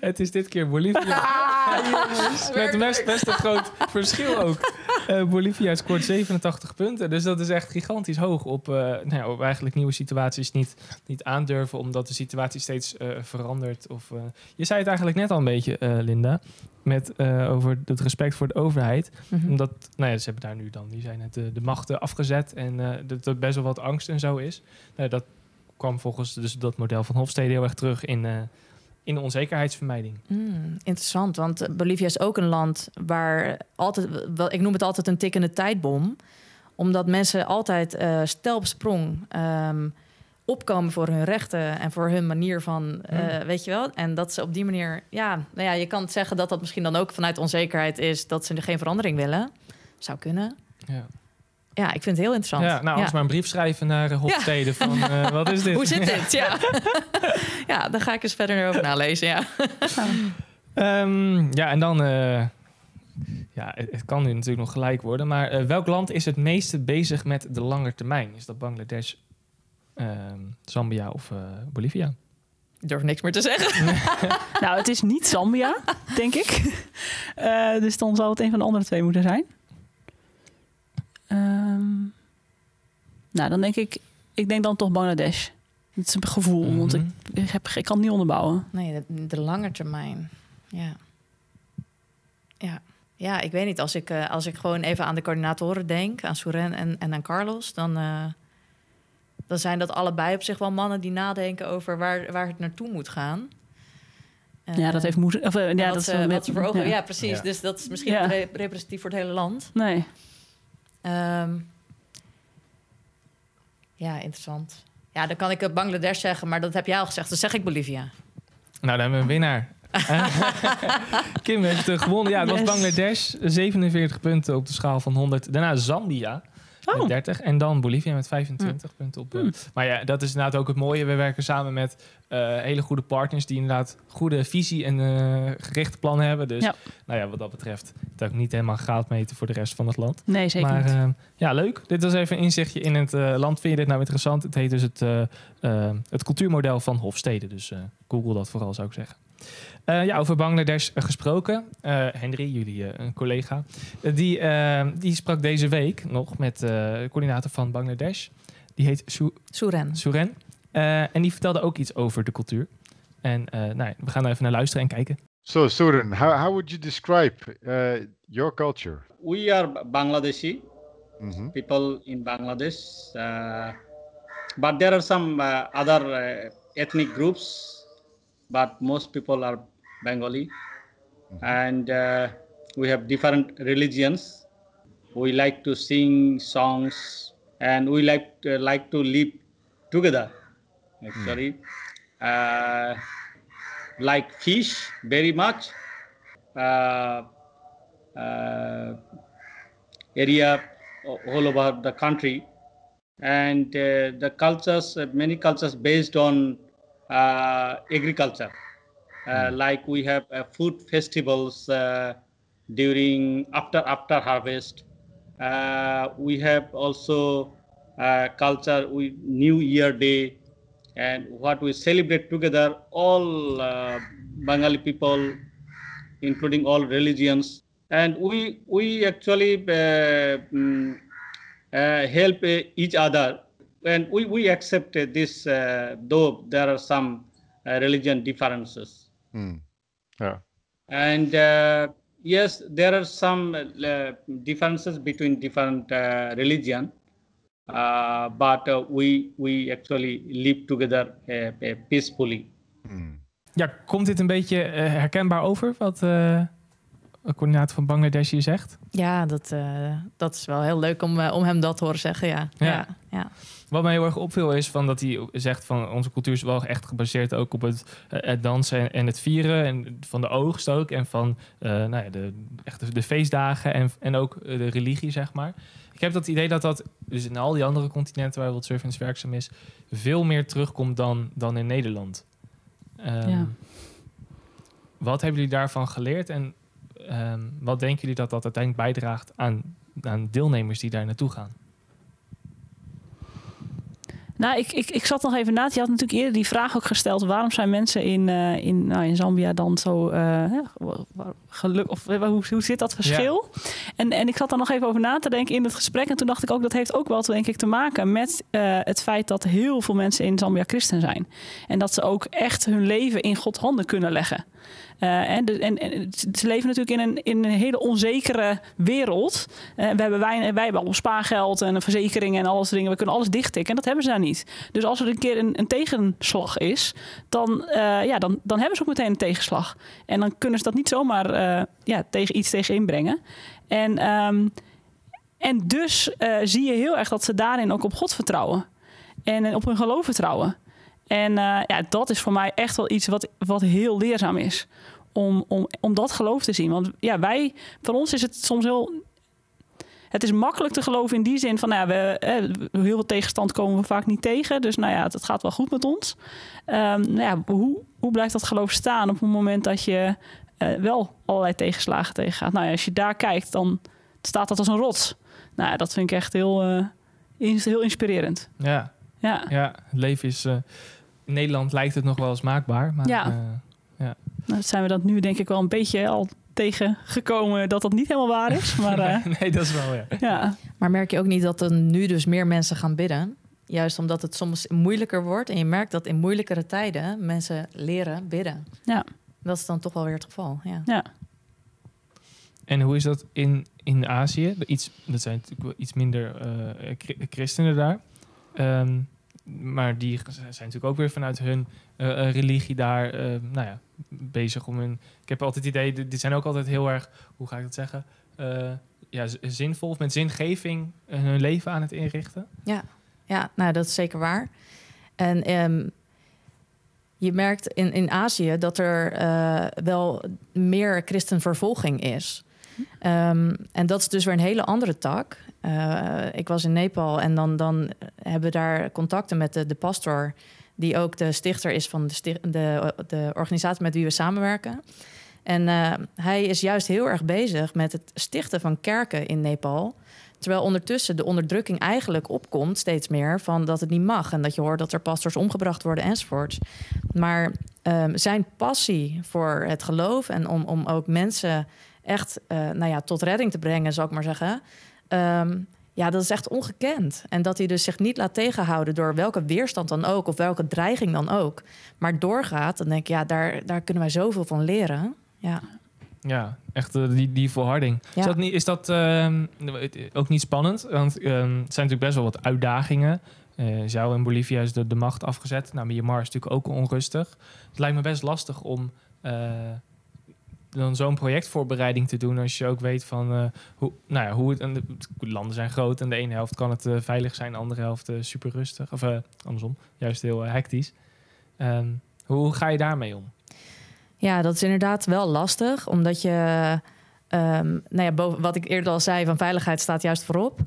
het is dit keer Bolivia. Met best, best een groot verschil ook. Eh, Bolivia scoort 87 punten. Dus dat is echt gigantisch hoog op, eh, nou ja, op eigenlijk nieuwe situaties niet, niet aandurven. Omdat de situatie steeds eh, verandert. Of, je zei het eigenlijk net al een beetje, Linda. Met, over het respect voor de overheid. Mhm. Omdat, nou ja, ze hebben daar nu dan, die zijn net de, machten afgezet. En dat er best wel wat angst en zo is. Nou, dat kwam volgens dus dat model van Hofstede heel erg terug in, in de onzekerheidsvermijding. Hmm, interessant, want eh, Bolivia is ook een land waar altijd, wel, ik noem het altijd een tikkende tijdbom, omdat mensen altijd stel op sprong ehm, opkomen voor hun rechten en voor hun manier van, eh, Hmm. weet je wel, en dat ze op die manier, ja, nou ja, je kan zeggen dat dat misschien dan ook vanuit onzekerheid is dat ze er geen verandering willen, zou kunnen. Ja, Ja, ik vind het heel interessant. ja nou, anders maar een brief schrijven naar uh, Hofstede van eh, wat is dit? Hoe zit dit? Ja. ja, daar ga ik eens verder over nalezen. Ja. Ehm, ja, en dan... eh, ja, het, kan nu natuurlijk nog gelijk worden. Maar eh, welk land is het meeste bezig met de lange termijn? Is dat Bangladesh, ehm, Zambia of eh, Bolivia? Ik durf niks meer te zeggen. nou, het is niet Zambia, denk ik. Uh, dus dan zal het een van de andere twee moeten zijn. Um, nou, dan denk ik, ik denk dan toch Bangladesh. Het is een gevoel, mm want ik, ik, heb, ik kan het niet onderbouwen. Nee, de, de lange termijn. Ja. Ja. Ja, ik weet niet. Als ik, uh, als ik gewoon even aan de coördinatoren denk, aan Soeren en, en aan Carlos, dan, uh, dan zijn dat allebei op zich wel mannen die nadenken over waar, waar het naartoe moet gaan. Uh, ja, dat heeft moeten. Of, ja, dat wat, ze, wat ze voor ogen. Ja, ja precies. Ja. Dus dat is misschien ja. representatief voor het hele land. Nee. Um, ja, interessant. Ja, dan kan ik Bangladesh zeggen, maar dat heb jij al gezegd. Dan zeg ik Bolivia. Nou, dan hebben we een winnaar. Kim heeft gewonnen. Ja, het was Bangladesh. 47 punten op de schaal van 100. Daarna Zambia. Oh. Met 30. En dan Bolivia met 25 Hm. punten op. Uh, Maar ja, dat is inderdaad ook het mooie. We werken samen met uh, hele goede partners die inderdaad goede visie en uh, gerichte plannen hebben. Dus ja. nou ja, wat dat betreft, het ook niet helemaal gaat meten voor de rest van het land. Nee, zeker maar, niet. uh, ja, leuk. Dit was even een inzichtje in het land. Vind je dit nou interessant? Het heet dus het, het cultuurmodel van Hofstede. Dus google dat vooral, zou ik zeggen. Uh, ja, over Bangladesh gesproken. Uh, Henry, jullie uh, een collega, die, die sprak deze week nog met de coördinator van Bangladesh. Die heet Su Suren. Suren. en die vertelde ook iets over de cultuur. En nou, we gaan er even naar luisteren en kijken. So, Suren, how, how would you describe your culture? We are Bangladeshi mm -hmm. people in Bangladesh, but there are some other ethnic groups but most people are Bengali, mm-hmm. and uh, we have different religions. We like to sing songs, and we like to, like to live together. Actually, mm. uh, like fish very much. Uh, area all over the country, and the cultures, many cultures based on uh, agriculture. Uh, mm. Like we have uh, food festivals during after after harvest. we have also culture we New Year Day, and what we celebrate together. All Bengali people, including all religions, and we we actually um, help each other and we, we accept uh, this uh, though there are some uh, religion differences mm. yeah. and yes there are some differences between different religion but we we actually live together peacefully mm. ja komt dit een beetje herkenbaar over wat een coördinator van Bangladesh hier zegt? Ja, dat, uh, dat is wel heel leuk om, uh, om hem dat te horen zeggen. Ja. Ja. Ja, ja. Wat mij heel erg opviel is van dat hij zegt van onze cultuur is wel echt gebaseerd ook op het, het dansen en, en, het vieren en van de oogst ook en van nou ja, de, echt de, de, feestdagen en, en ook de religie zeg maar. Ik heb dat idee dat dat dus in al die andere continenten waar World Servants werkzaam is veel meer terugkomt dan, dan in Nederland. Um, ja. Wat hebben jullie daarvan geleerd en um, wat denken jullie dat dat uiteindelijk bijdraagt aan, aan deelnemers die daar naartoe gaan? Nou, ik, ik, ik zat nog even na. Je had natuurlijk eerder die vraag ook gesteld. Waarom zijn mensen in, uh, in, nou, in Zambia dan zo uh, geluk? Of hoe, hoe zit dat verschil? Ja. En, en ik zat daar nog even over na te denken in het gesprek. En toen dacht ik ook, dat heeft ook wel denk ik te maken met uh, het feit dat heel veel mensen in Zambia christen zijn. En dat ze ook echt hun leven in Gods handen kunnen leggen. Uh, en, de, en, en, ze leven natuurlijk in een, in een hele onzekere wereld. Uh, we hebben wij, wij hebben allemaal spaargeld en verzekeringen en alles dingen. We kunnen alles dichttikken en dat hebben ze daar niet. Dus als er een keer een, een tegenslag is, dan, uh, ja, dan, dan hebben ze ook meteen een tegenslag. En dan kunnen ze dat niet zomaar ja, tegen iets tegen inbrengen. En, um, en dus zie je heel erg dat ze daarin ook op God vertrouwen. En op hun geloof vertrouwen. En ja, dat is voor mij echt wel iets wat, wat heel leerzaam is. Om, om, om dat geloof te zien. Want ja, wij, voor ons is het soms heel. Het is makkelijk te geloven in die zin van, nou ja, we, eh, heel veel tegenstand komen we vaak niet tegen. Dus nou ja, het, het gaat wel goed met ons. Um, nou ja, hoe, hoe blijft dat geloof staan op het moment dat je uh, wel allerlei tegenslagen tegengaat? Nou ja, als je daar kijkt, dan staat dat als een rots. Nou ja, dat vind ik echt heel, uh, heel inspirerend. Ja, ja. ja, het leven is uh, in Nederland lijkt het nog wel eens maakbaar. Maar, Ja. Nou, zijn we dat nu denk ik wel een beetje al tegengekomen dat dat niet helemaal waar is. Maar eh, nee, dat is wel, ja. ja, Maar merk je ook niet dat er nu dus meer mensen gaan bidden? Juist omdat het soms moeilijker wordt. En je merkt dat in moeilijkere tijden mensen leren bidden. Ja. Dat is dan toch wel weer het geval. Ja. ja. En hoe is dat in, in Azië? Iets, dat zijn natuurlijk wel iets minder eh, chri- christenen daar. Ehm, maar die zijn natuurlijk ook weer vanuit hun eh, eh, religie daar eh, nou ja, bezig om hun... Ik heb altijd het idee, die zijn ook altijd heel erg, hoe ga ik dat zeggen? Eh, ja, zinvol, of met zingeving hun leven aan het inrichten. Ja, nou, dat is zeker waar. En ehm, je merkt in, in Azië dat er eh, wel meer christenvervolging is. Ehm, en dat is dus weer een hele andere tak. Eh, ik was in Nepal en dan, dan hebben we daar contacten met de, de pastor... die ook de stichter is van de, de, de organisatie met wie we samenwerken. En eh, hij is juist heel erg bezig met het stichten van kerken in Nepal... Terwijl ondertussen de onderdrukking eigenlijk opkomt, steeds meer, van dat het niet mag. En dat je hoort dat er pastors omgebracht worden enzovoorts. Maar ehm, zijn passie voor het geloof en om, om ook mensen echt eh, nou ja, tot redding te brengen, zal ik maar zeggen. ehm, ja, dat is echt ongekend. En dat hij dus zich niet laat tegenhouden door welke weerstand dan ook, of welke dreiging dan ook. Maar doorgaat, dan denk ik, ja, daar, daar kunnen wij zoveel van leren. Ja. Ja, echt eh, die, die volharding. Ja. Is dat, niet, is dat ehm, ook niet spannend? Want ehm, het zijn natuurlijk best wel wat uitdagingen. Eh jou in Bolivia is de, de macht afgezet. Nou, Myanmar is natuurlijk ook onrustig. Het lijkt me best lastig om eh, dan zo'n projectvoorbereiding te doen... als je ook weet van eh, hoe, nou ja, hoe het... En de, de landen zijn groot en de ene helft kan het eh, veilig zijn... de andere helft eh, super rustig. Of andersom, juist heel hectisch. Ehm, hoe ga je daarmee om? Ja, dat is inderdaad wel lastig, omdat je, ehm, nou ja, boven, wat ik eerder al zei, van veiligheid staat juist voorop.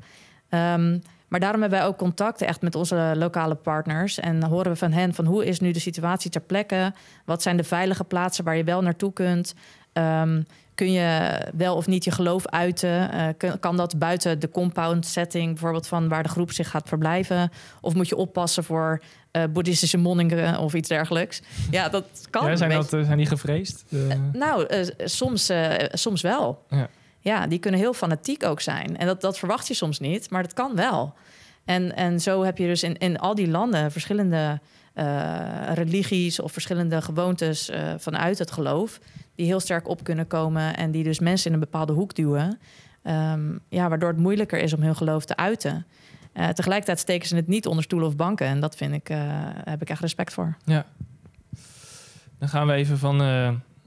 Ehm, maar daarom hebben wij ook contacten echt met onze lokale partners en horen we van hen van hoe is nu de situatie ter plekke? Wat zijn de veilige plaatsen waar je wel naartoe kunt? Ehm, kun je wel of niet je geloof uiten? Eh, kun- kan dat buiten de compound setting, bijvoorbeeld van waar de groep zich gaat verblijven? Of moet je oppassen voor eh, boeddhistische monniken of iets dergelijks? Ja, dat kan. Ja, zijn, dat, eh, zijn die gevreesd? Nou, soms, soms wel. Ja. Ja. die kunnen heel fanatiek ook zijn. En dat, dat verwacht je soms niet, maar dat kan wel. En, en zo heb je dus in, in al die landen verschillende eh, religies of verschillende gewoontes eh, vanuit het geloof, die heel sterk op kunnen komen en die dus mensen in een bepaalde hoek duwen. Ehm, ja, waardoor het moeilijker is om hun geloof te uiten. Eh, tegelijkertijd steken ze het niet onder stoelen of banken. En dat vind ik, heb ik echt respect voor. Ja. Dan gaan we even van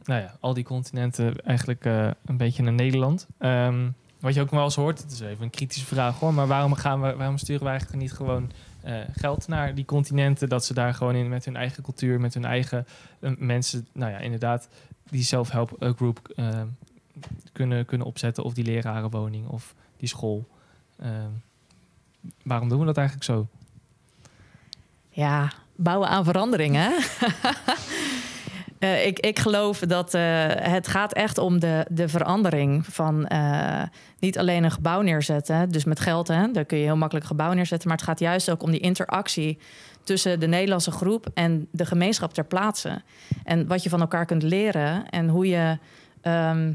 nou ja, al die continenten eigenlijk eh, een beetje naar Nederland. Ehm, wat je ook wel eens hoort, het is even een kritische vraag hoor, maar waarom, gaan we, waarom sturen we eigenlijk niet gewoon eh, geld naar die continenten? Dat ze daar gewoon in met hun eigen cultuur, met hun eigen eh, mensen, nou ja, inderdaad, die self-help eh, group eh, kunnen, kunnen opzetten. Of die lerarenwoning of die school. Ehm, waarom doen we dat eigenlijk zo? Ja, bouwen aan veranderingen. Eh, ik, ik geloof dat eh, het gaat echt om de, de verandering van eh, niet alleen een gebouw neerzetten, dus met geld, hè, daar kun je heel makkelijk een gebouw neerzetten, maar het gaat juist ook om die interactie tussen de Nederlandse groep en de gemeenschap ter plaatse. En wat je van elkaar kunt leren en hoe je. ehm,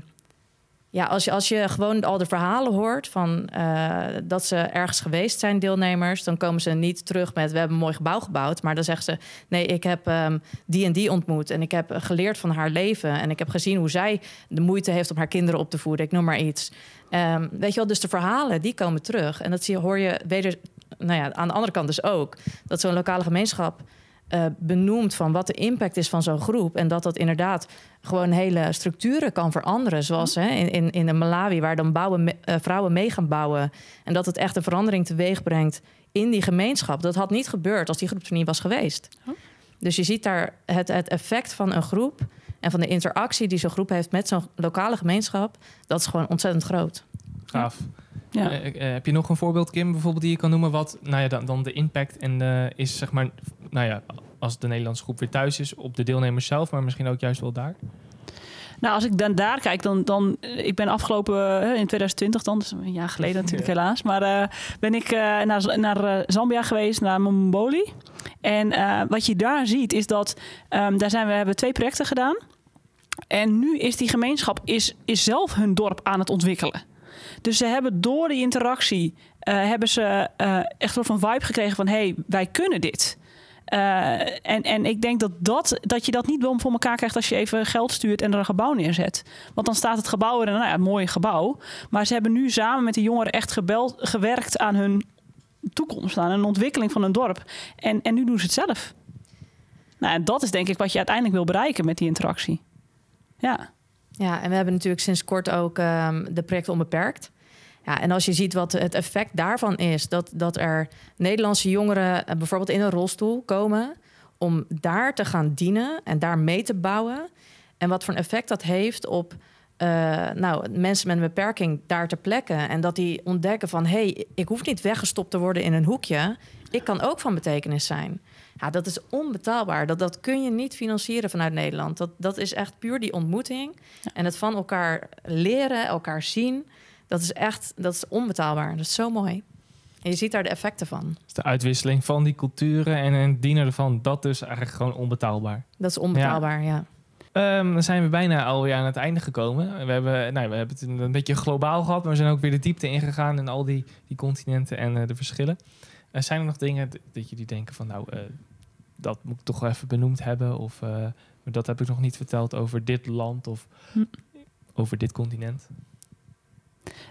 ja, als je, als je gewoon al de verhalen hoort van eh, dat ze ergens geweest zijn, deelnemers, dan komen ze niet terug met we hebben een mooi gebouw gebouwd. Maar dan zeggen ze: nee, ik heb ehm, die en die ontmoet en ik heb geleerd van haar leven. En ik heb gezien hoe zij de moeite heeft om haar kinderen op te voeden. Ik noem maar iets. Ehm, weet je wel, dus de verhalen die komen terug. En dat zie, hoor je weder, nou ja, aan de andere kant dus ook. Dat zo'n lokale gemeenschap eh, benoemt van wat de impact is van zo'n groep. En dat dat inderdaad gewoon hele structuren kan veranderen. Zoals hè, in, in, in de Malawi, waar dan bouwen, me- eh, vrouwen mee gaan bouwen. En dat het echt een verandering teweeg brengt in die gemeenschap. Dat had niet gebeurd als die groep er niet was geweest. Dus je ziet daar het, het effect van een groep en van de interactie die zo'n groep heeft met zo'n lokale gemeenschap. Dat is gewoon ontzettend groot. Gaaf. Ja. Eh, eh, heb je nog een voorbeeld, Kim, bijvoorbeeld die je kan noemen? Wat nou ja, dan, dan de impact en eh, is zeg maar, nou ja, als de Nederlandse groep weer thuis is op de deelnemers zelf, maar misschien ook juist wel daar. Nou, als ik dan daar kijk, dan, dan ik ben afgelopen in 2020 dan, dus een jaar geleden natuurlijk Ja. helaas, maar ben ik naar, naar Zambia geweest, naar Momboli. En uh, wat je daar ziet is dat um, daar zijn we hebben twee projecten gedaan. En nu is die gemeenschap is, is zelf hun dorp aan het ontwikkelen. Dus ze hebben door die interactie uh, hebben ze uh, echt een van vibe gekregen van hey, wij kunnen dit. Uh, en, en ik denk dat, dat, dat je dat niet wel voor elkaar krijgt als je even geld stuurt en er een gebouw neerzet. Want dan staat het gebouw er, nou ja, een mooi gebouw. Maar ze hebben nu samen met de jongeren echt gewerkt aan hun toekomst, aan een ontwikkeling van hun dorp. En, en nu doen ze het zelf. Nou, en dat is denk ik wat je uiteindelijk wil bereiken met die interactie. Ja. Ja, en we hebben natuurlijk sinds kort ook um, de projecten onbeperkt. Ja, en als je ziet wat het effect daarvan is, dat, dat er Nederlandse jongeren eh, bijvoorbeeld in een rolstoel komen om daar te gaan dienen en daar mee te bouwen. En wat voor een effect dat heeft op uh, nou, mensen met een beperking daar te plekken. En dat die ontdekken van hé, hey, ik hoef niet weggestopt te worden in een hoekje. Ik kan ook van betekenis zijn. Ja, dat is onbetaalbaar. Dat, dat kun je niet financieren vanuit Nederland. Dat, dat is echt puur die ontmoeting. En het van elkaar leren, elkaar zien. Dat is echt dat is onbetaalbaar. Dat is zo mooi. En je ziet daar de effecten van. Dus de uitwisseling van die culturen en het dienen ervan, dat is eigenlijk gewoon onbetaalbaar. Dat is onbetaalbaar, ja. ja. Um, dan zijn we bijna alweer aan het einde gekomen. We hebben, nou, we hebben het een beetje globaal gehad, maar we zijn ook weer de diepte ingegaan in al die, die continenten en uh, de verschillen. Uh, zijn er nog dingen dat jullie denken van, nou, uh, dat moet ik toch wel even benoemd hebben? Of dat heb ik nog niet verteld over dit land of hm. over dit continent?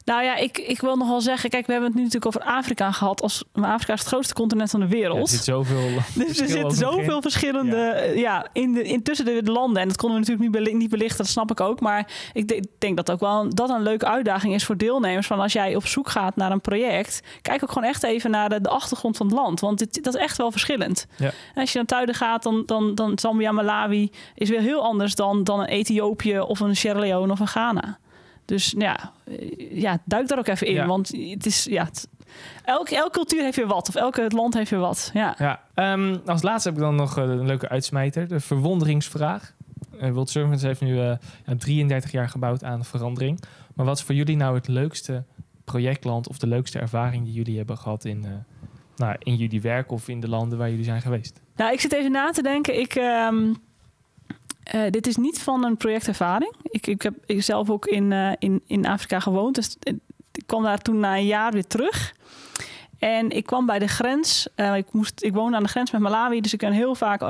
Nou ja, ik, ik wil nogal zeggen, kijk, we hebben het nu natuurlijk over Afrika gehad. Als, Afrika is het grootste continent van de wereld. Ja, er zit zoveel. dus er zitten zoveel verschillende. Ja, ja in de, in tussen de, de, landen. En dat konden we natuurlijk niet, belichten, dat snap ik ook. Maar ik de, denk dat ook wel dat een leuke uitdaging is voor deelnemers. Van als jij op zoek gaat naar een project, kijk ook gewoon echt even naar de, de achtergrond van het land. Want dit, dat is echt wel verschillend. Ja. als je naar Tuiden gaat, dan, dan, dan Zambia, Malawi is weer heel anders dan, dan een Ethiopië of een Sierra Leone of een Ghana. Dus ja, eh, ja, duik daar ook even in. Want het is, ja, het, elke, elke cultuur heeft weer wat. Of elke land heeft weer wat. Ja. ja um, als laatste heb ik dan nog eh, een leuke uitsmijter. De verwonderingsvraag. Uh, World Servants heeft nu uh, ja, 33 jaar gebouwd aan verandering. Maar wat is voor jullie nou het leukste projectland... of de leukste ervaring die jullie hebben gehad in, uh, nou, in jullie werk... of in de landen waar jullie zijn geweest? Nou, ik zit even na te denken. Ik... Um uh, dit is niet van een projectervaring. Ik, ik heb zelf ook in, uh, in, in Afrika gewoond. Dus ik kwam daar toen na een jaar weer terug. En ik kwam bij de grens. Ik, moest, ik woonde aan de grens met Malawi. Dus ik ben heel vaak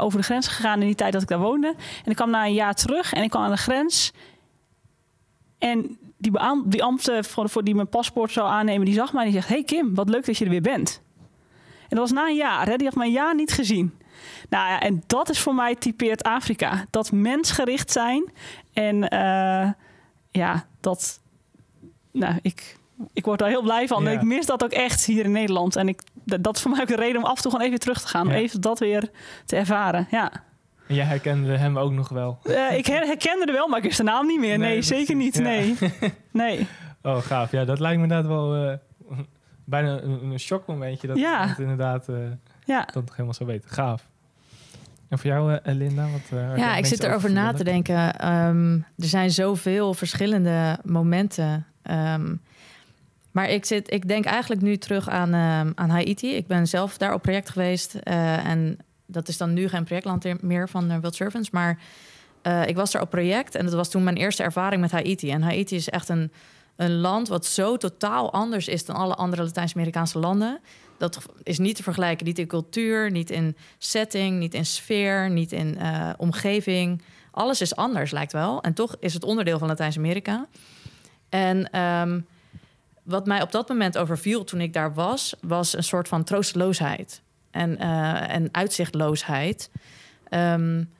over de grens gegaan in die tijd dat ik daar woonde. En ik kwam na een jaar terug en ik kwam aan de grens. En die, die voor, die mijn paspoort zou aannemen, die zag mij en die zegt... Hey Kim, wat leuk dat je er weer bent. En dat was na een jaar. Hè? Die had mij een jaar niet gezien. Nou ja, en dat is voor mij typeert Afrika. Dat mensgericht zijn. En uh, ja, dat. Nou, ik, ik word daar heel blij van. Ja. Ik mis dat ook echt hier in Nederland. En ik, dat is voor mij ook een reden om af en toe gewoon even terug te gaan. Ja. Even dat weer te ervaren. Ja. En jij herkende hem ook nog wel? Uh, ik herkende er wel, maar ik wist de naam niet meer. Nee, nee zeker niet. Ja. Nee. nee. Oh, gaaf. Ja, dat lijkt me inderdaad wel uh, bijna een, een shockmomentje. Dat ja. het inderdaad uh, ja. dat nog helemaal zo weten. Gaaf. En voor jou, uh, Linda? Wat, uh, ja, ik zit erover na te denken. Um, er zijn zoveel verschillende momenten. Um, maar ik, zit, ik denk eigenlijk nu terug aan, um, aan Haiti. Ik ben zelf daar op project geweest. Uh, en dat is dan nu geen projectland meer van World Servants. Maar ik was daar op project. En dat was toen mijn eerste ervaring met Haiti. En Haiti is echt een, een land wat zo totaal anders is dan alle andere Latijns-Amerikaanse landen. Dat is niet te vergelijken, niet in cultuur, niet in setting, niet in sfeer, niet in uh, omgeving. Alles is anders, lijkt wel. En toch is het onderdeel van Latijns-Amerika. En um, wat mij op dat moment overviel toen ik daar was, was een soort van troosteloosheid en, uh, en uitzichtloosheid. Um,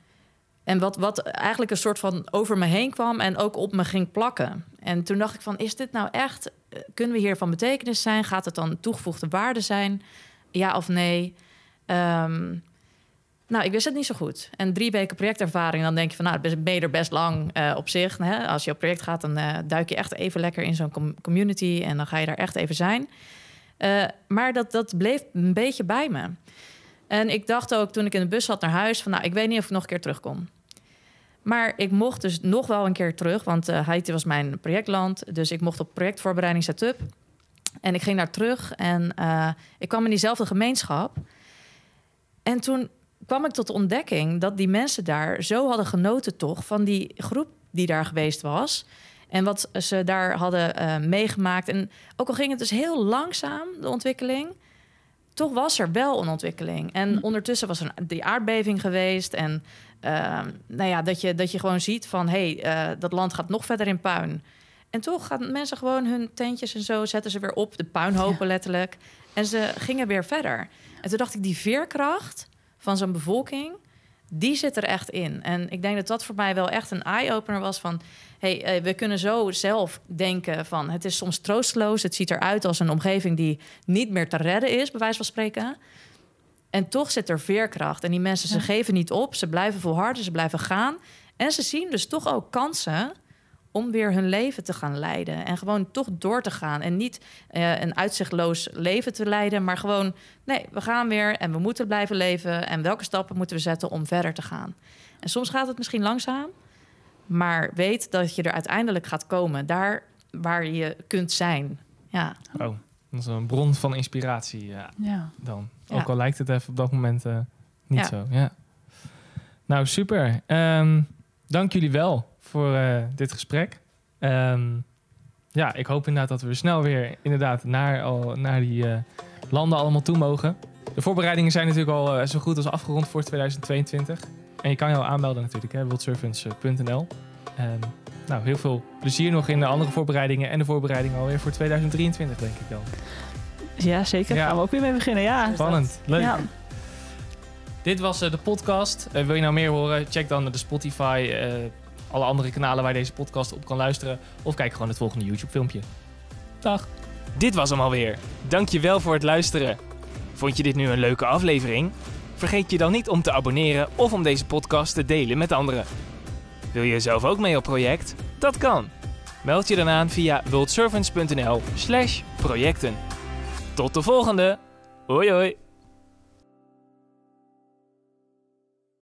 en wat, wat eigenlijk een soort van over me heen kwam en ook op me ging plakken. En toen dacht ik van, is dit nou echt... Eh, kunnen we hier van betekenis zijn? Gaat het dan toegevoegde waarde zijn? Ja of nee? Um, nou, ik wist het niet zo goed. En drie weken projectervaring, dan denk je van... nou, ben je er best lang uh, op zich. Hè? Als je op project gaat, dan uh, duik je echt even lekker in zo'n com community... en dan ga je daar echt even zijn. Maar dat, dat bleef een beetje bij me. En ik dacht ook toen ik in de bus zat naar huis... van nou, ik weet niet of ik nog een keer terugkom. Maar ik mocht dus nog wel een keer terug, want uh, Haiti was mijn projectland. Dus ik mocht op projectvoorbereiding setup. En ik ging daar terug en uh, ik kwam in diezelfde gemeenschap. En toen kwam ik tot de ontdekking dat die mensen daar zo hadden genoten toch van die groep die daar geweest was. En wat ze daar hadden eh, meegemaakt. En ook al ging het dus heel langzaam, de ontwikkeling, toch was er wel een ontwikkeling. En Hm. ondertussen was er die aardbeving geweest. En eh, nou ja, dat je, dat je gewoon ziet van hé, hey, eh, dat land gaat nog verder in puin. En toch gaan mensen gewoon hun tentjes en zo zetten ze weer op, de puinhopen letterlijk. En ze gingen weer verder. En toen dacht ik, die veerkracht van zo'n bevolking, die zit er echt in. En ik denk dat dat voor mij wel echt een eye-opener was van... hey, eh, we kunnen zo zelf denken van... het is soms troosteloos, het ziet eruit als een omgeving... die niet meer te redden is, bij wijze van spreken. En toch zit er veerkracht. En die mensen, ze Ja. geven niet op, ze blijven volharden, ze blijven gaan. En ze zien dus toch ook kansen om weer hun leven te gaan leiden. En gewoon toch door te gaan. En niet eh, een uitzichtloos leven te leiden, maar gewoon... nee, we gaan weer en we moeten blijven leven. En welke stappen moeten we zetten om verder te gaan? En soms gaat het misschien langzaam, maar weet dat je er uiteindelijk gaat komen. Daar waar je kunt zijn. Ja, Oh, dat is een bron van inspiratie ja, Ja. dan. Ja. Ook al lijkt het even op dat moment eh, niet Ja. zo. Ja. Nou, super. Ehm, dank jullie wel voor eh, dit gesprek. Ehm, ja, ik hoop inderdaad dat we snel weer inderdaad naar, al, naar die eh, landen allemaal toe mogen. De voorbereidingen zijn natuurlijk al zo goed als afgerond voor 2022. En je kan je al aanmelden natuurlijk, hè, worldservants.nl. Ehm, nou, heel veel plezier nog in de andere voorbereidingen en de voorbereidingen alweer voor 2023, denk ik wel. Ja, zeker. Ja. Gaan we ook weer mee beginnen. Ja. Spannend, leuk. Ja. Dit was eh, de podcast. Eh, wil je nou meer horen? Check dan de Spotify, eh, alle andere kanalen waar je deze podcast op kan luisteren. Of kijk gewoon het volgende YouTube filmpje. Dag. Dit was hem alweer. Dankjewel voor het luisteren. Vond je dit nu een leuke aflevering? Vergeet je dan niet om te abonneren of om deze podcast te delen met anderen. Wil je zelf ook mee op project? Dat kan. Meld je dan aan via worldservants.nl slash projecten. Tot de volgende. Hoi hoi.